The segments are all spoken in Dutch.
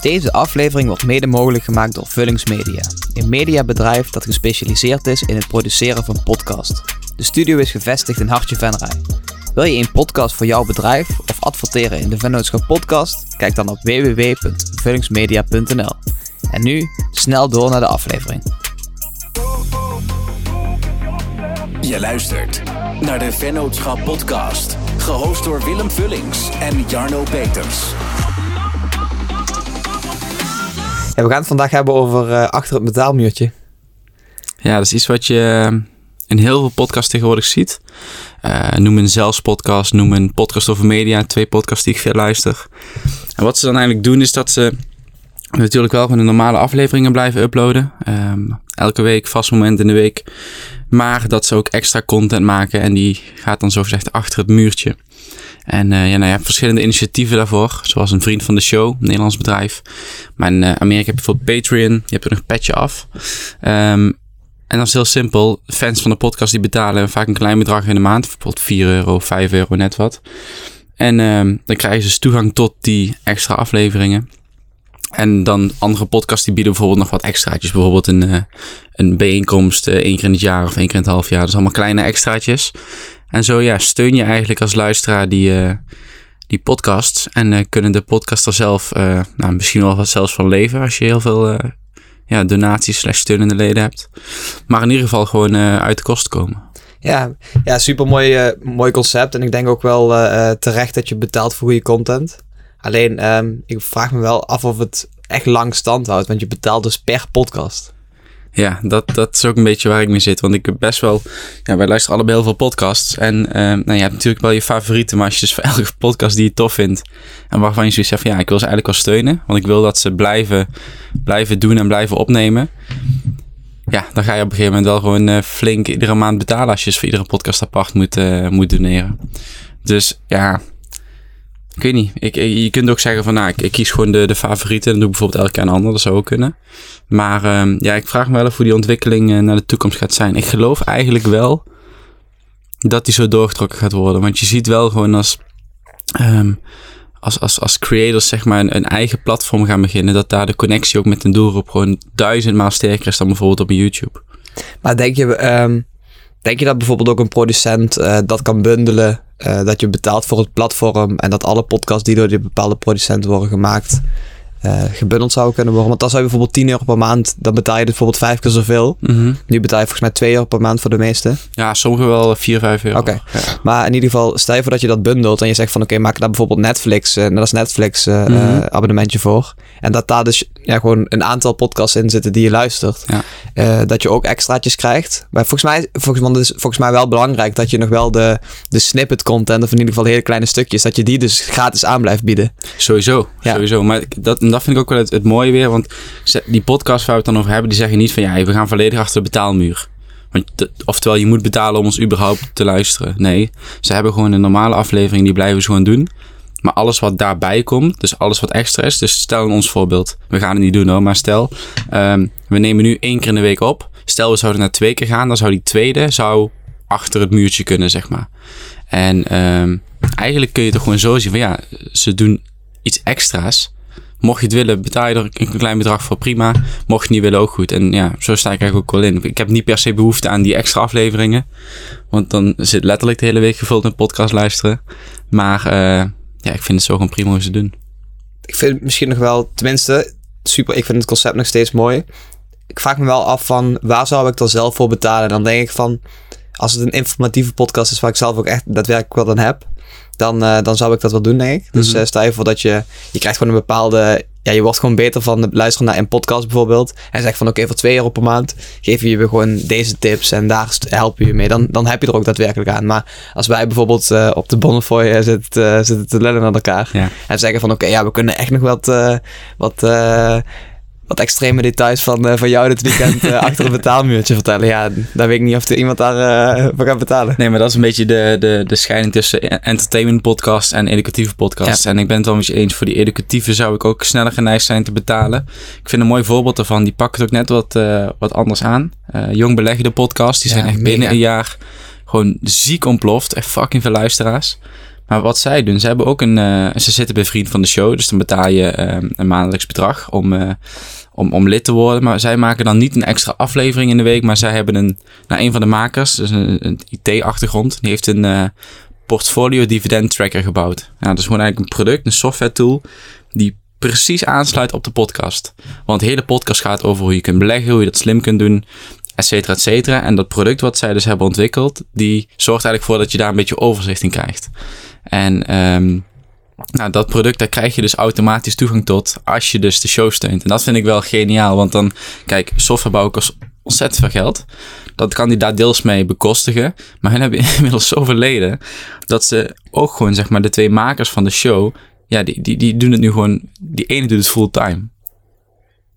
Deze aflevering wordt mede mogelijk gemaakt door Vullings Media, een mediabedrijf dat gespecialiseerd is in het produceren van podcasts. De studio is gevestigd in Hartje Venray. Wil je een podcast voor jouw bedrijf of adverteren in de Vennootschap Podcast? Kijk dan op www.vullingsmedia.nl. En nu snel door naar de aflevering. Je luistert naar de Vennootschap Podcast, gehost door Willem Vullings en Jarno Peters. We gaan het vandaag hebben over eh, achter het metaalmuurtje. Ja, dat is iets wat je eh, in heel veel podcasts tegenwoordig ziet. Eh, noem een zelfs podcast, noem een podcast over media. Twee podcasts die ik veel luister. En wat ze dan eigenlijk doen is dat ze natuurlijk wel gewoon de normale afleveringen blijven uploaden. Ehm, elke week, vast moment in de week. Maar dat ze ook extra content maken en die gaat dan zogezegd achter het muurtje. En uh, ja, nou, je hebt verschillende initiatieven daarvoor, zoals een vriend van de show, een Nederlands bedrijf. Maar in uh, Amerika heb je bijvoorbeeld Patreon, je hebt er nog een petje af. Um, en dat is heel simpel. Fans van de podcast die betalen vaak een klein bedrag in de maand, bijvoorbeeld 4 euro, 5 euro, net wat. En um, dan krijgen ze dus toegang tot die extra afleveringen. En dan andere podcasts die bieden bijvoorbeeld nog wat extraatjes. Bijvoorbeeld een, uh, een bijeenkomst één keer in het jaar of één keer in het half jaar. Dat is allemaal kleine extraatjes. En zo ja, steun je eigenlijk als luisteraar die, uh, die podcasts. En kunnen de podcaster zelf nou, misschien wel wat zelfs van leven. Als je heel veel ja, donaties slash steunende leden hebt. Maar in ieder geval gewoon uit de kosten komen. Ja, ja super mooi, mooi concept. En ik denk ook wel terecht dat je betaalt voor goede content. Alleen, um, ik vraag me wel af of het echt lang stand houdt, want je betaalt dus per podcast. Ja, dat, dat is ook een beetje waar ik mee zit. Want ik heb best wel. Ja, wij luisteren allebei heel veel podcasts. En uh, nou, je hebt natuurlijk wel je favorieten. Maar als je dus voor elke podcast die je tof vindt. En waarvan je zoiets zegt van ja, ik wil ze eigenlijk wel steunen. Want ik wil dat ze blijven, blijven doen en blijven opnemen. Ja, dan ga je op een gegeven moment wel gewoon uh, flink iedere maand betalen. Als je dus voor iedere podcast apart moet, uh, moet doneren. Dus ja, ik weet niet. Ik, je kunt ook zeggen van, nou, ik, kies gewoon de, de favorieten. Dan doe bijvoorbeeld elke keer een ander. Dat zou ook kunnen. Maar um, ja, ik vraag me wel af hoe die ontwikkeling uh, naar de toekomst gaat zijn. Ik geloof eigenlijk wel dat die zo doorgetrokken gaat worden. Want je ziet wel gewoon als, um, als, als, als creators zeg maar een, een, eigen platform gaan beginnen. Dat daar de connectie ook met een doelgroep gewoon duizendmaal sterker is dan bijvoorbeeld op YouTube. Maar denk je... Um Denk je dat bijvoorbeeld ook een producent uh, dat kan bundelen? Uh, dat je betaalt voor het platform en dat alle podcasts die door die bepaalde producent worden gemaakt, uh, gebundeld zouden kunnen worden. Want dan zou je bijvoorbeeld 10 euro per maand, dan betaal je dus bijvoorbeeld vijf keer zoveel. Mm -hmm. Nu betaal je volgens mij 2 euro per maand voor de meeste. Ja, sommigen wel 4, 5 euro. Oké, okay. ja. maar in ieder geval, stel je voor dat je dat bundelt en je zegt van oké, okay, maak daar bijvoorbeeld Netflix, uh, dat is Netflix uh, mm -hmm. abonnementje voor. En dat daar dus ja, gewoon een aantal podcasts in zitten die je luistert. Ja. Uh, dat je ook extraatjes krijgt. Maar volgens mij, volgens, want het is volgens mij wel belangrijk dat je nog wel de, de snippet content, of in ieder geval hele kleine stukjes, dat je die dus gratis aan blijft bieden. Sowieso, ja. sowieso. Maar dat, en dat vind ik ook wel het, mooie weer, want die podcast waar we het dan over hebben, die zeggen niet van ja, we gaan volledig achter de betaalmuur. Want, oftewel, je moet betalen om ons überhaupt te luisteren. Nee, ze hebben gewoon een normale aflevering, die blijven ze gewoon doen. Maar alles wat daarbij komt, dus alles wat extra is. Dus stel in ons voorbeeld, we gaan het niet doen hoor, maar stel, um, we nemen nu één keer in de week op. Stel we zouden naar twee keer gaan, dan zou die tweede zou achter het muurtje kunnen, zeg maar. En um, eigenlijk kun je toch gewoon zo zien van ja, ze doen iets extra's. Mocht je het willen, betaal je er een klein bedrag voor, prima. Mocht je het niet willen, ook goed. En ja, zo sta ik eigenlijk ook wel in. Ik heb niet per se behoefte aan die extra afleveringen. Want dan zit letterlijk de hele week gevuld met podcast luisteren. Maar uh, ja, ik vind het zo gewoon prima hoe ze doen. Ik vind misschien nog wel, tenminste, super. Ik vind het concept nog steeds mooi. Ik vraag me wel af van waar zou ik dan zelf voor betalen? En dan denk ik van, als het een informatieve podcast is waar ik zelf ook echt daadwerkelijk wat aan heb, dan, uh, dan zou ik dat wel doen, denk ik. Dus mm -hmm. uh, stel je voor dat je, je krijgt gewoon een bepaalde, ja, je wordt gewoon beter van luisteren naar een podcast bijvoorbeeld. En zegt van oké, okay, voor 2 euro per maand geef je je gewoon deze tips en daar helpen je mee. Dan, dan heb je er ook daadwerkelijk aan. Maar als wij bijvoorbeeld uh, op de Bonnefoy zitten, zitten te lullen naar elkaar ja. en zeggen van oké, okay, ja, we kunnen echt nog wat, wat wat extreme details van, uh, van jou dit weekend uh, achter een betaalmuurtje vertellen. Ja, dan weet ik niet of er iemand daar uh, voor gaat betalen. Nee, maar dat is een beetje de, de, de scheiding tussen entertainment podcast en educatieve podcast. Ja. En ik ben het wel met je eens. Voor die educatieve zou ik ook sneller geneigd zijn te betalen. Ik vind een mooi voorbeeld daarvan. Die pakken het ook net wat, wat anders aan. Jong Beleggen de podcast. Die zijn ja, echt binnen een jaar gewoon ziek ontploft. Echt fucking veel luisteraars. Maar wat zij doen, ze hebben ook een. eh, ze zitten bij Vriend van de Show. Dus dan betaal je eh, een maandelijks bedrag om, eh, om, om lid te worden. Maar zij maken dan niet een extra aflevering in de week. Maar zij hebben een. Nou, een van de makers, dus een, IT-achtergrond, die heeft een eh, portfolio dividend tracker gebouwd. Nou, dat is gewoon eigenlijk een product, een software tool. Die precies aansluit op de podcast. Want de hele podcast gaat over hoe je kunt beleggen, hoe je dat slim kunt doen et cetera, et cetera. En dat product wat zij dus hebben ontwikkeld, die zorgt eigenlijk voor dat je daar een beetje overzicht in krijgt. En ehm, nou, dat product, daar krijg je dus automatisch toegang tot als je dus de show steunt. En dat vind ik wel geniaal, want dan, kijk, software ontzettend veel geld. Dat kan hij daar deels mee bekostigen. Maar hen hebben inmiddels zoveel leden, dat ze ook gewoon, zeg maar, de twee makers van de show, ja, die, die, die doen het nu gewoon, die ene doet het fulltime.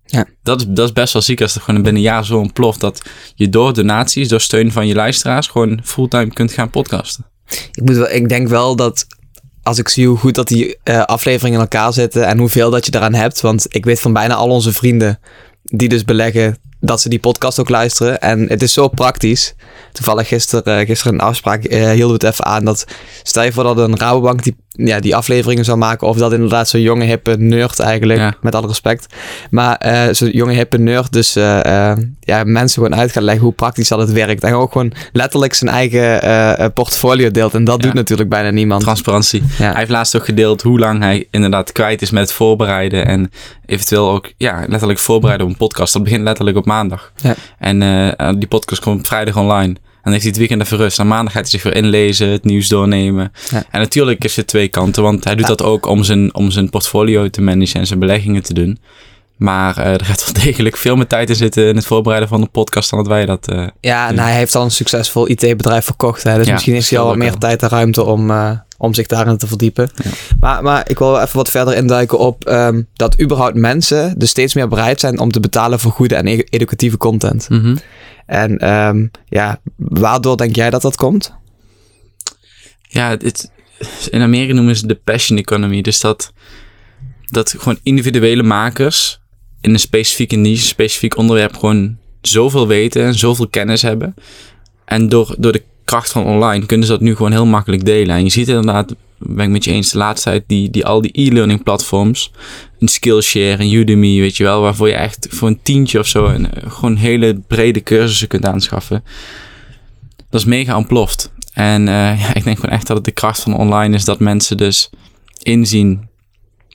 Ja. Dat is, dat is best wel ziek als het gewoon binnen een jaar zo ontploft dat je door donaties, door steun van je luisteraars, gewoon fulltime kunt gaan podcasten. Ik, moet wel, ik denk wel dat als ik zie hoe goed dat die eh, afleveringen in elkaar zitten en hoeveel dat je daaraan hebt. Want ik weet van bijna al onze vrienden die dus beleggen dat ze die podcast ook luisteren. En het is zo praktisch. Toevallig gisteren, uh, gisteren een afspraak uh, hielden we het even aan dat stel je voor dat een Rabobank die, ja, die afleveringen zou maken of dat inderdaad zo'n jonge hippe nerd eigenlijk, ja. met alle respect. Maar uh, zo'n jonge hippe nerd dus ja, mensen gewoon uit gaat leggen hoe praktisch dat het werkt. En ook gewoon letterlijk zijn eigen portfolio deelt. En dat ja. doet natuurlijk bijna niemand. Transparantie. Ja. Hij heeft laatst ook gedeeld hoe lang hij inderdaad kwijt is met het voorbereiden en eventueel ook ja, letterlijk voorbereiden op een podcast. Dat begint letterlijk op maandag. Ja. En uh, die podcast komt vrijdag online. En dan heeft hij het weekend even rust. En maandag gaat hij zich weer inlezen, het nieuws doornemen. Ja. En natuurlijk is het twee kanten, want hij doet Ja. dat ook om zijn, om zijn portfolio te managen en zijn beleggingen te doen. Maar uh, er gaat wel degelijk veel meer tijd in zitten in het voorbereiden van de podcast dan dat wij dat. Uh, ja, en hij heeft al een succesvol IT-bedrijf verkocht. Hè? Dus misschien heeft hij al wat meer tijd en ruimte om, om zich daarin te verdiepen. Ja. Maar, maar ik wil wel even wat verder induiken op um, dat überhaupt mensen dus steeds meer bereid zijn om te betalen voor goede en e- educatieve content. mm -hmm. En um, ja, waardoor denk jij dat dat komt? Ja, het, in Amerika noemen ze de passion economy. Dus dat, dat gewoon individuele makers in een specifieke niche, specifiek onderwerp gewoon zoveel weten en zoveel kennis hebben. En door, door de kracht van online kunnen ze dat nu gewoon heel makkelijk delen. En je ziet inderdaad, ben ik met je eens, de laatste tijd die, die al die e-learning platforms, een Skillshare, een Udemy, weet je wel, waarvoor je echt voor een tientje of zo een, gewoon hele brede cursussen kunt aanschaffen. Dat is mega ontploft. En uh, ja, ik denk gewoon echt dat het de kracht van online is dat mensen dus inzien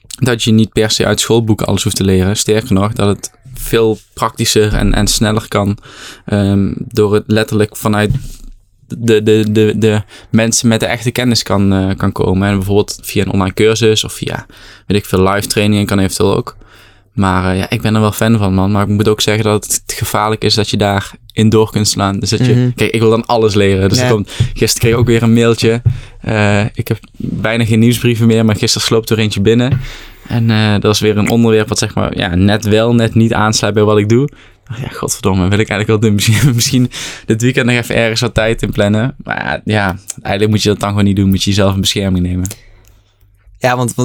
dat je niet per se uit schoolboeken alles hoeft te leren. Sterker nog, dat het veel praktischer en, en sneller kan um, door het letterlijk vanuit de, de, de, de mensen met de echte kennis kan, uh, kan komen. En bijvoorbeeld via een online cursus of via, weet ik veel, live training kan eventueel ook. Maar uh, ja, ik ben er wel fan van, man. Maar ik moet ook zeggen dat het gevaarlijk is dat je daar in door kunt slaan. Dus dat je, Mhm. mm -hmm. kijk, ik wil dan alles leren. Dus Ja. komt, gisteren kreeg ik ook weer een mailtje. Uh, ik heb bijna geen nieuwsbrieven meer, maar gisteren sloopt er eentje binnen. En uh, dat is weer een onderwerp wat zeg maar, ja, net wel, net niet aansluit bij wat ik doe. Ja, godverdomme, wil ik eigenlijk wel doen. Misschien, dit weekend nog even ergens wat tijd in plannen. Maar ja, eigenlijk moet je dat dan gewoon niet doen. Moet je jezelf in bescherming nemen. Ja, want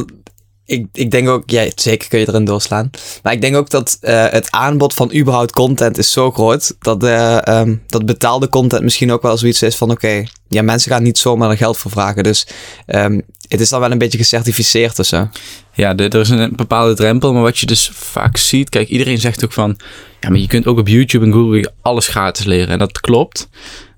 ik, ik denk ook, ja, zeker kun je erin doorslaan. Maar ik denk ook dat uh, het aanbod van überhaupt content is zo groot. Dat, uh, um, dat betaalde content misschien ook wel zoiets is van, oké, ja, mensen gaan niet zomaar geld voor vragen. Dus um, het is dan wel een beetje gecertificeerd of zo. Ja, er is een bepaalde drempel. Maar wat je dus vaak ziet, kijk, iedereen zegt ook van, ja, maar je kunt ook op YouTube en Google alles gratis leren. En dat klopt.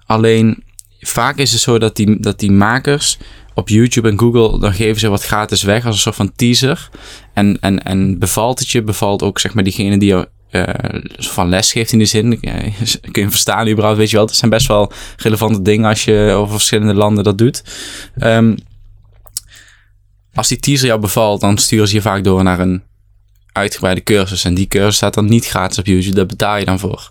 Alleen, vaak is het zo dat die, dat die makers op YouTube en Google, dan geven ze wat gratis weg als een soort van teaser. En, en, en bevalt het je, bevalt ook zeg maar diegene die jou uh, van les geeft in die zin. Kun je verstaan überhaupt, weet je wel. Het zijn best wel relevante dingen als je over verschillende landen dat doet. Um, als die teaser jou bevalt, dan sturen ze je vaak door naar een uitgebreide cursus. En die cursus staat dan niet gratis op YouTube, daar betaal je dan voor.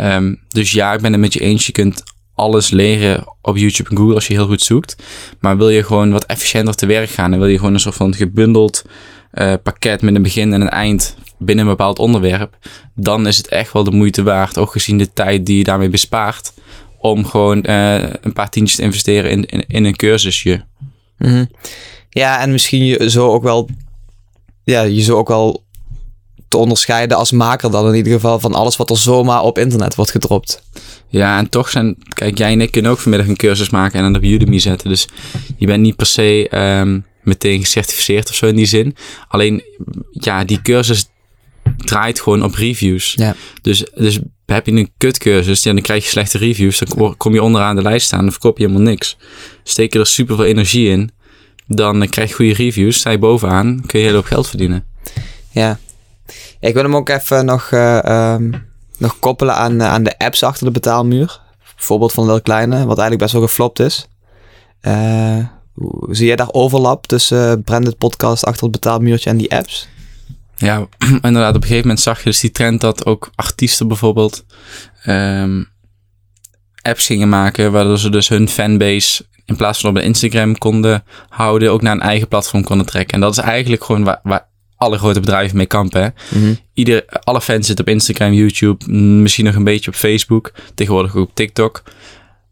Um, dus ja, ik ben het met je eens. Je kunt alles leren op YouTube en Google als je heel goed zoekt. Maar wil je gewoon wat efficiënter te werk gaan en wil je gewoon een soort van gebundeld uh, pakket met een begin en een eind binnen een bepaald onderwerp, dan is het echt wel de moeite waard, ook gezien de tijd die je daarmee bespaart, om gewoon uh, een paar tientjes te investeren in, in, een cursusje. Mm. Ja, en misschien je zo ook wel, ja, je zo ook wel te onderscheiden als maker dan in ieder geval van alles wat er zomaar op internet wordt gedropt. Ja, en toch zijn, kijk, jij en ik kunnen ook vanmiddag een cursus maken en dan op Udemy zetten. Dus je bent niet per se ehm, meteen gecertificeerd of zo in die zin. Alleen, ja, die cursus draait gewoon op reviews. Ja. Dus, dus heb je een kutcursus, ja, dan krijg je slechte reviews. Dan kom- je onderaan de lijst staan, dan verkoop je helemaal niks. Steek je er super veel energie in, dan eh, krijg je goede reviews, sta je bovenaan, kun je heel hoop geld verdienen. Ja. Ik wil hem ook even nog, eh, ehm, nog koppelen aan, eh, aan de apps achter de betaalmuur. Bijvoorbeeld van Lil Kleine, wat eigenlijk best wel geflopt is. Eh, zie jij daar overlap tussen branded podcast achter het betaalmuurtje en die apps? Ja, inderdaad. Op een gegeven moment zag je dus die trend dat ook artiesten bijvoorbeeld ehm, apps gingen maken, waardoor ze dus hun fanbase in plaats van op Instagram konden houden, ook naar een eigen platform konden trekken. En dat is eigenlijk gewoon waar, waar alle grote bedrijven mee kampen. Hè? Ieder, alle fans zitten op Instagram, YouTube, mm, misschien nog een beetje op Facebook, tegenwoordig ook op TikTok.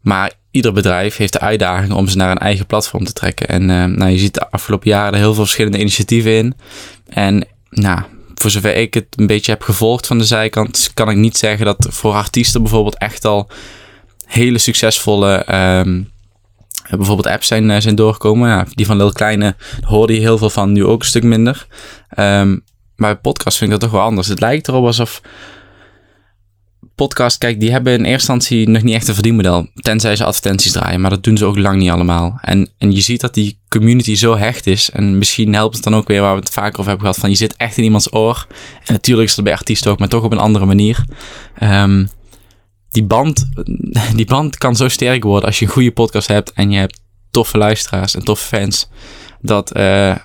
Maar ieder bedrijf heeft de uitdaging om ze naar een eigen platform te trekken. En eh, nou, je ziet de afgelopen jaren er heel veel verschillende initiatieven in. En nou, voor zover ik het een beetje heb gevolgd van de zijkant, kan ik niet zeggen dat voor artiesten bijvoorbeeld echt al hele succesvolle ehm, bijvoorbeeld apps zijn, eh, zijn doorgekomen. Ja, die van Lil Kleine hoorde je heel veel van, nu ook een stuk minder. Ehm, maar podcast vind ik dat toch wel anders. Het lijkt erop alsof podcast, kijk, die hebben in eerste instantie nog niet echt een verdienmodel. Tenzij ze advertenties draaien, maar dat doen ze ook lang niet allemaal. En, en je ziet dat die community zo hecht is. En misschien helpt het dan ook weer waar we het vaker over hebben gehad. Van je zit echt in iemands oor. En natuurlijk is dat bij artiesten ook, maar toch op een andere manier. Ehm, die, band, die band kan zo sterk worden als je een goede podcast hebt. En je hebt toffe luisteraars en toffe fans. Dat eh,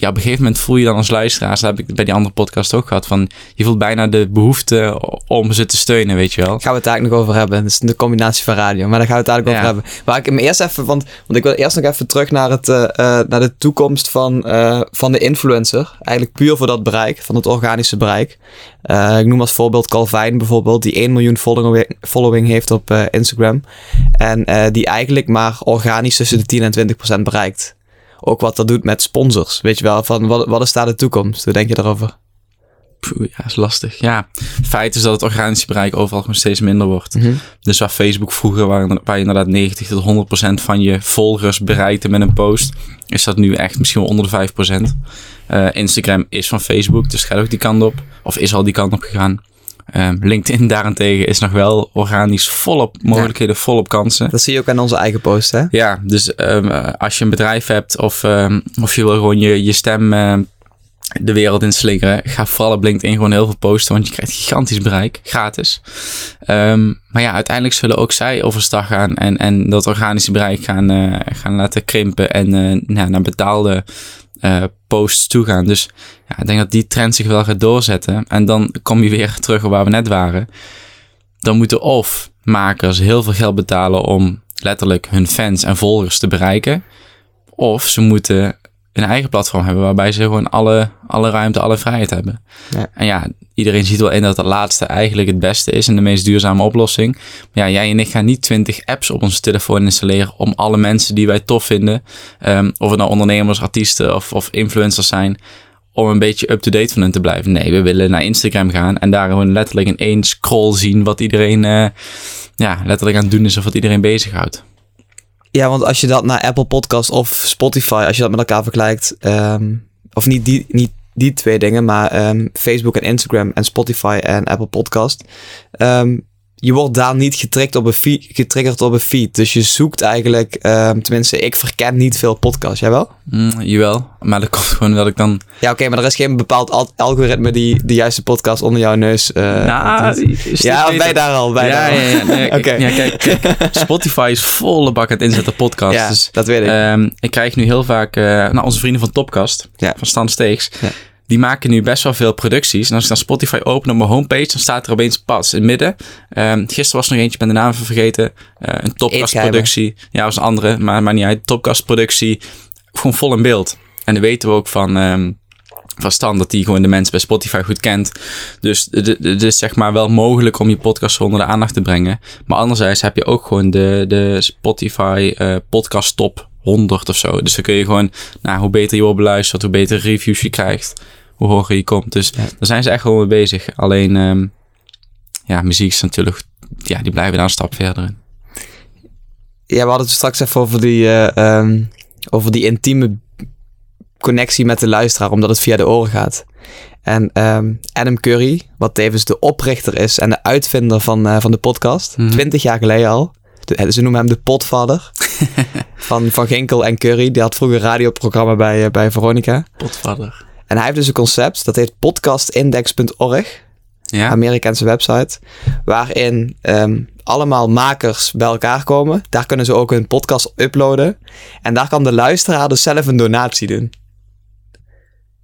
ja, op een gegeven moment voel je dan als luisteraars, dat heb ik bij die andere podcast ook gehad, van je voelt bijna de behoefte om ze te steunen, weet je wel. Gaan we het daar eigenlijk nog over hebben. Is de combinatie van radio. Maar daar gaan we het eigenlijk Ja. over hebben. Waar ik hem eerst even... Want, want ik wil eerst nog even terug naar, het, eh, eh, naar de toekomst van, eh, van de influencer. Eigenlijk puur voor dat bereik. Van het organische bereik. Ik noem als voorbeeld Calvin bijvoorbeeld. Die 1 miljoen following, following heeft op Instagram. En die eigenlijk maar organisch tussen de 10 en 20 procent bereikt. Ook wat dat doet met sponsors. Weet je wel, van wat, wat is daar de toekomst? Hoe denk je daarover? Poeh, ja, is lastig. Ja, feit is dat het organische bereik overal steeds minder wordt. Dus waar Facebook vroeger, waar, waar je inderdaad 90 tot 100 procent van je volgers bereikte met een post, is dat nu echt misschien wel onder de 5 procent. Eh, Instagram is van Facebook, dus gaat ook die kant op. Of is al die kant op gegaan. Ehm, LinkedIn daarentegen is nog wel organisch volop mogelijkheden, volop kansen. Dat zie je ook aan onze eigen post, hè? Ja, dus ehm, eh, als je een bedrijf hebt of, ehm, of je wil gewoon je, je stem de wereld in slingeren, ga vooral op LinkedIn gewoon heel veel posten, want je krijgt gigantisch bereik, gratis. Maar ja, uiteindelijk zullen ook zij overstag gaan en, en dat organische bereik gaan, eh, gaan laten krimpen en nou, naar betaalde eh, posts toe gaan. Dus ja, ik denk dat die trend zich wel gaat doorzetten. En dan kom je weer terug op waar we net waren. Dan moeten of makers heel veel geld betalen om letterlijk hun fans en volgers te bereiken. Of ze moeten een eigen platform hebben waarbij ze gewoon alle, alle ruimte, alle vrijheid hebben. Ja. En ja, iedereen ziet wel in dat dat laatste eigenlijk het beste is en de meest duurzame oplossing. Maar ja, jij en ik gaan niet 20 apps op onze telefoon installeren om alle mensen die wij tof vinden, ehm, of het nou ondernemers, artiesten of, of influencers zijn, om een beetje up-to-date van hen te blijven. Nee, we willen naar Instagram gaan en daar gewoon letterlijk in één scroll zien wat iedereen eh, ja, letterlijk aan het doen is of wat iedereen bezighoudt. Ja, want als je dat naar Apple Podcast of Spotify, als je dat met elkaar vergelijkt, ehm, of niet die, niet die twee dingen, maar ehm, Facebook en Instagram en Spotify en Apple Podcast, ehm, je wordt daar niet getriggerd op een feed, getriggerd op een feed. Dus je zoekt eigenlijk, ehm, tenminste, ik verken niet veel podcasts. Jij wel? Mm, jawel, maar dat komt gewoon dat ik dan... Ja, oké, maar er is geen bepaald al- algoritme die de juiste podcast onder jouw neus. Nou, doet. ja, ben je daar al? Ja, daar al? ja, ja, nee, Oké. ja, kijk, kijk, Spotify is volle bak aan het inzetten podcast. Ja, dus, dat weet ik. ehm, ik krijg nu heel vaak, eh nou, onze vrienden van Topcast, van Stan Steeks, Ja. Die maken nu best wel veel producties. En als ik dan Spotify open op mijn homepage, dan staat er opeens pas in het midden. Ehm, gisteren was er nog eentje, ben de naam even vergeten. Eh, een Topcast Eetgeheimen. productie. Ja, was een andere, maar, maar niet uit. Topcast productie, gewoon vol in beeld. En dan weten we ook van... ehm, van Stan dat die gewoon de mensen bij Spotify goed kent. Dus het is zeg maar wel mogelijk om je podcast onder de aandacht te brengen. Maar anderzijds heb je ook gewoon de, de Spotify eh, podcast top 100 of zo. Dus dan kun je gewoon, nou, hoe beter je wordt beluisterd, hoe beter reviews je krijgt, hoe hoger je komt. Dus Ja. daar zijn ze echt wel mee bezig. Alleen, ehm, ja, muziek is natuurlijk, ja, die blijven daar een stap verder in. Ja, we hadden het straks even over die, eh, ehm, over die intieme connectie met de luisteraar, omdat het via de oren gaat. En ehm, Adam Curry, wat tevens de oprichter is en de uitvinder van, eh, van de podcast, Mhm. 20 jaar geleden al. De- ze noemen hem de potvader van, van Ginkel en Curry. Die had vroeger een radioprogramma bij, eh, bij Veronica. Potvader. En hij heeft dus een concept, dat heet podcastindex.org. Ja, Amerikaanse website, waarin ehm, allemaal makers bij elkaar komen. Daar kunnen ze ook hun podcast uploaden. En daar kan de luisteraar dus zelf een donatie doen.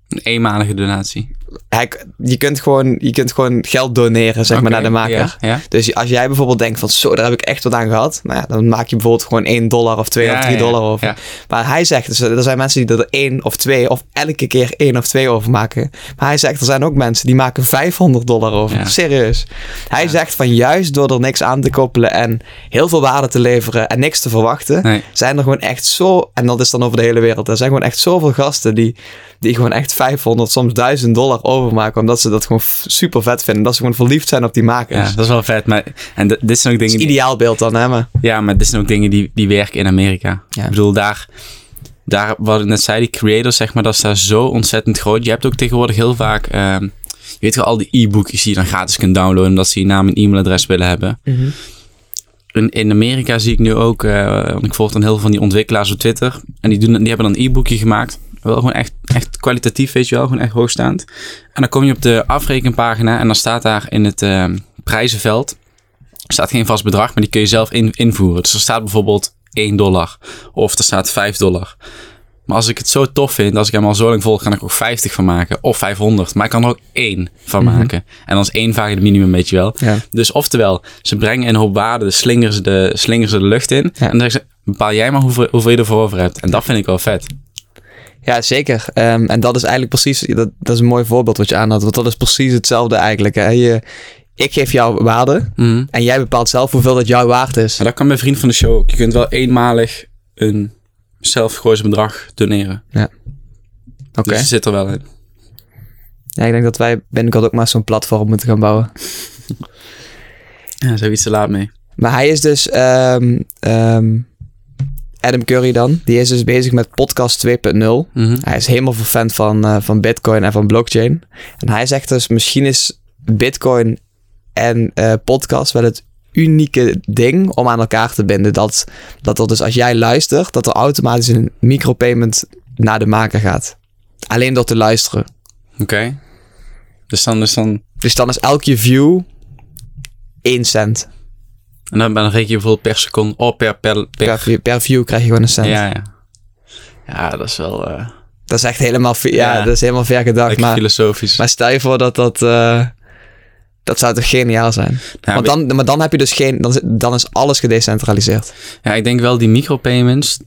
een eenmalige donatie. Hij, je, kunt gewoon, je kunt gewoon geld doneren, zeg maar, naar de maker. Ja, ja. Dus als jij bijvoorbeeld denkt van, zo, daar heb ik echt wat aan gehad. Nou ja, dan maak je bijvoorbeeld gewoon 1 dollar of 2 Ja, of 3 ja, dollar over. Maar hij zegt, dus er zijn mensen die er 1 of 2 of elke keer 1 of 2 over maken. Maar hij zegt, er zijn ook mensen die maken 500 dollar over. Serieus. Hij zegt van juist door er niks aan te koppelen en heel veel waarde te leveren en niks te verwachten, Nee. zijn er gewoon echt zo, en dat is dan over de hele wereld, er zijn gewoon echt zoveel gasten die, die gewoon echt 500, soms 1000 dollar overmaken, omdat ze dat gewoon super vet vinden. Dat ze gewoon verliefd zijn op die makers. Ja, dat is wel vet. Maar, en dit zijn ook dingen... die- ideaalbeeld dan, hè? Maar, Ja, maar dit zijn ook dingen die, die werken in Amerika. Ja. Ik bedoel, daar, daar, wat ik net zei, die creators, zeg maar, dat is daar zo ontzettend groot. Je hebt ook tegenwoordig heel vaak, ehm, je weet wel, al die e-bookjes die je dan gratis kunt downloaden, omdat ze je naam en e-mailadres willen hebben. In, in Amerika zie ik nu ook, eh, want ik volg dan heel veel van die ontwikkelaars op Twitter. En die, doen, die hebben dan een e-boekje gemaakt. Wel gewoon echt, echt kwalitatief, weet je wel, gewoon echt hoogstaand. En dan kom je op de afrekenpagina en dan staat daar in het ehm, prijzenveld staat geen vast bedrag, maar die kun je zelf in, invoeren. Dus er staat bijvoorbeeld 1 dollar of er staat 5 dollar. Maar als ik het zo tof vind, als ik hem al zo lang volg, kan ik er ook 50 van maken of 500. Maar ik kan er ook 1 van maken. En dan is 1 vaak het minimum, weet je wel. Ja. Dus oftewel, ze brengen een hoop waarde, de slingeren ze de, slingeren ze de lucht in. Ja. En dan zeggen ze, bepaal jij maar hoeveel, hoeveel je ervoor over hebt. En dat vind ik wel vet. Ja, zeker. Ehm, en dat is eigenlijk precies, dat, dat is een mooi voorbeeld wat je aanhad. Want dat is precies hetzelfde eigenlijk. Hè? Je, ik geef jou waarde Mhm. en jij bepaalt zelf hoeveel dat jouw waard is. Maar dat kan bij Vriend van de Show ook. Je kunt wel eenmalig een zelfgekozen bedrag doneren. Oké. Dus het zit er wel in. Ja, ik denk dat wij binnenkort ook maar zo'n platform moeten gaan bouwen. Ja, zoiets te laat mee. Maar hij is dus, ehm, ehm, Adam Curry dan, die is dus bezig met podcast 2.0. Mhm. Hij is helemaal fan van, eh, van Bitcoin en van blockchain. En hij zegt dus, misschien is Bitcoin en eh, podcast wel het unieke ding om aan elkaar te binden. Dat, dat er dus als jij luistert, dat er automatisch een micropayment naar de maker gaat. Alleen door te luisteren. Oké. Dus dan is dan... Dus dan is elke view 1 cent. En dan, dan reken je bijvoorbeeld per seconde... Oh, per... per, per, Per, view- per view krijg je gewoon een cent. ja, ja. Ja, dat is wel... eh Dat is echt helemaal, ja, Ja. dat is helemaal ver gedacht. lekker Maar, filosofisch. maar stel je voor dat dat... eh, dat zou toch geniaal zijn? Ja, Want dan, maar dan heb je dus geen... Dan, dan is alles gedecentraliseerd. Ja, ik denk wel die micropayments...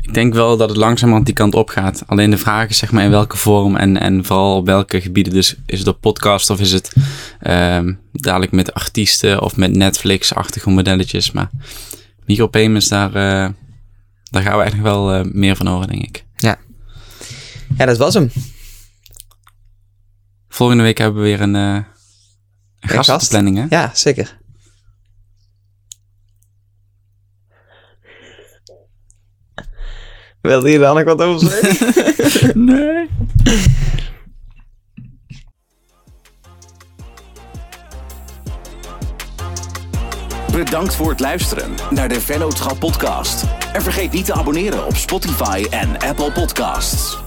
Ik denk wel dat het langzamerhand die kant op gaat. Alleen de vraag is zeg maar in welke vorm en, en vooral op welke gebieden. Dus is het op podcast of is het ehm, dadelijk met artiesten of met Netflix-achtige modelletjes. Maar micropayments, daar, eh, daar gaan we nog wel eh, meer van horen, denk ik. Ja, dat was hem. Volgende week hebben we weer een, eh een gast, op de gast? planning, hè? Ja, zeker. Wilde je daar nog wat over zeggen? Nee. Bedankt voor het luisteren naar de Vennootschap podcast. En vergeet niet te abonneren op Spotify en Apple Podcasts.